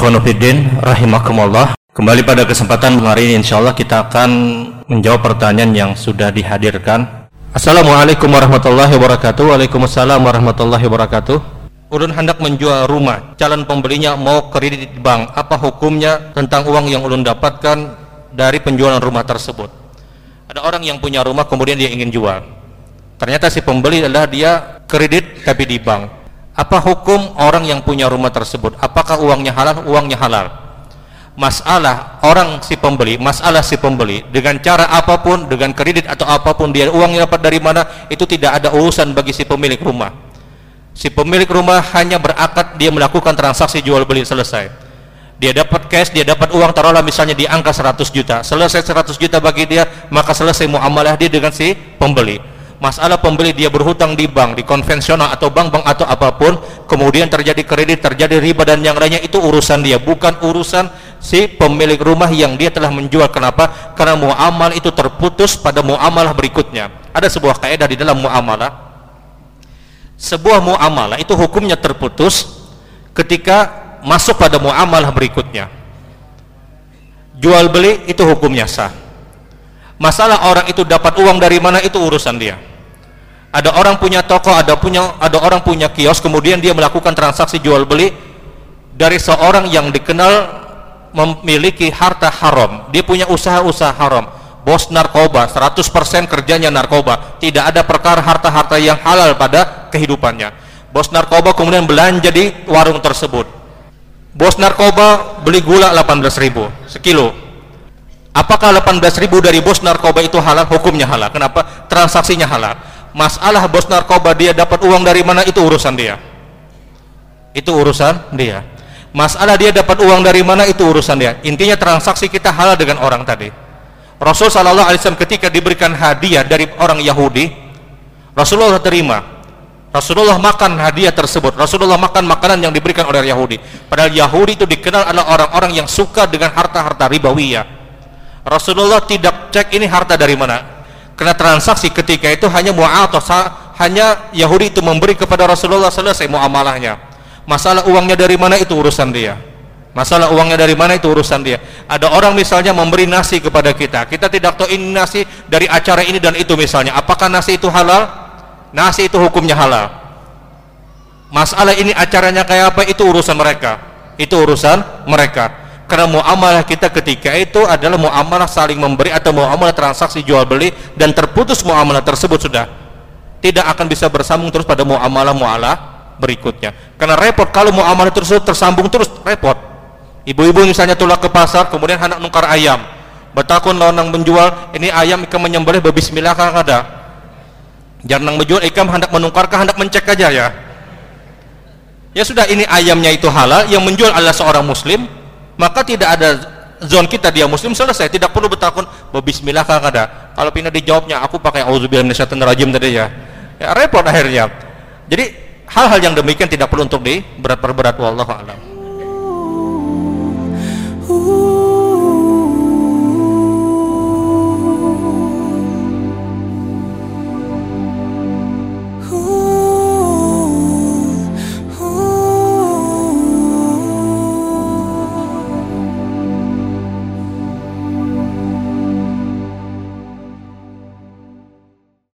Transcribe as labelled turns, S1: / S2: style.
S1: Ikhwanuddin rahimakumullah. Kembali pada kesempatan hari ini insyaallah kita akan menjawab pertanyaan yang sudah dihadirkan. Assalamualaikum warahmatullahi wabarakatuh. Waalaikumsalam warahmatullahi wabarakatuh. Ulun hendak menjual rumah, calon pembelinya mau kredit di bank. Apa hukumnya tentang uang yang ulun dapatkan dari penjualan rumah tersebut? Ada orang yang punya rumah kemudian dia ingin jual. Ternyata si pembeli adalah dia kredit tapi di bank apa hukum orang yang punya rumah tersebut? Apakah uangnya halal? Uangnya halal. Masalah orang si pembeli masalah si pembeli dengan cara apa pun dengan kredit atau apa pun dia uangnya dapat dari mana itu tidak ada urusan bagi si pemilik rumah. Si pemilik rumah hanya berakad dia melakukan transaksi jual beli selesai. Dia dapat cash dia dapat uang taruhlah misalnya di angka 100 juta. Selesai 100 juta bagi dia maka selesai muamalah dia dengan si pembeli masalah pembeli dia berhutang di bank, di konvensional atau bank-bank atau apa pun, kemudian terjadi kredit, terjadi riba dan yang lainnya itu urusan dia, bukan urusan si pemilik rumah yang dia telah menjual. Kenapa? Karena muamal itu terputus pada muamalah berikutnya. Ada sebuah kaidah di dalam muamalah. Sebuah muamalah itu hukumnya terputus ketika masuk pada muamalah berikutnya. Jual beli itu hukumnya sah. Masalah orang itu dapat uang dari mana itu urusan dia ada orang punya toko ada punya ada orang punya kios kemudian dia melakukan transaksi jual beli dari seorang yang dikenal memiliki harta haram. Dia punya usaha-usaha haram. Bos narkoba 100% kerjanya narkoba. Tidak ada perkara harta-harta yang halal pada kehidupannya. Bos narkoba kemudian belanja di warung tersebut. Bos narkoba beli gula 18.000 sekilo. Apakah 18.000 dari bos narkoba itu halal? Hukumnya halal. Kenapa? Transaksinya halal masalah bos narkoba dia dapat uang dari mana itu urusan dia. Itu urusan dia. Masalah dia dapat uang dari mana itu urusan dia. Intinya transaksi kita halal dengan orang tadi. Rasul Shallallahu Alaihi Wasallam ketika diberikan hadiah dari orang Yahudi Rasulullah terima. Rasulullah makan hadiah tersebut. Rasulullah makan makanan yang diberikan oleh Yahudi. Padahal Yahudi itu dikenal adalah orang-orang yang suka dengan harta-harta ribawiyah. Rasulullah tidak cek ini harta dari mana karena transaksi ketika itu hanya mu'atah hanya Yahudi itu memberi kepada Rasulullah selesai muamalahnya. Masalah uangnya dari mana itu urusan dia. Masalah uangnya dari mana itu urusan dia. Ada orang misalnya memberi nasi kepada kita. Kita tidak tahu ini nasi dari acara ini dan itu misalnya. Apakah nasi itu halal? Nasi itu hukumnya halal. Masalah ini acaranya kayak apa? Itu urusan mereka. Itu urusan mereka karena muamalah kita ketika itu adalah muamalah saling memberi atau muamalah transaksi jual beli dan terputus muamalah tersebut sudah tidak akan bisa bersambung terus pada muamalah muamalah berikutnya. Karena repot kalau muamalah tersebut tersambung terus repot. Ibu-ibu misalnya tulak ke pasar kemudian hendak nukar ayam. Betakun lawan menjual ini ayam ikan menyembelih berbismillah kan ada. Jangan menjual ikan hendak menukarkan hendak mencek aja ya. Ya sudah ini ayamnya itu halal yang menjual adalah seorang muslim maka tidak ada zon kita dia muslim selesai. Tidak perlu bertakun bismillah ada kalau pindah dijawabnya aku pakai auzubillah minasyaitonir rajim tadi ya. Ya repot akhirnya. Jadi hal-hal yang demikian tidak perlu untuk di berat perberat wallahu alam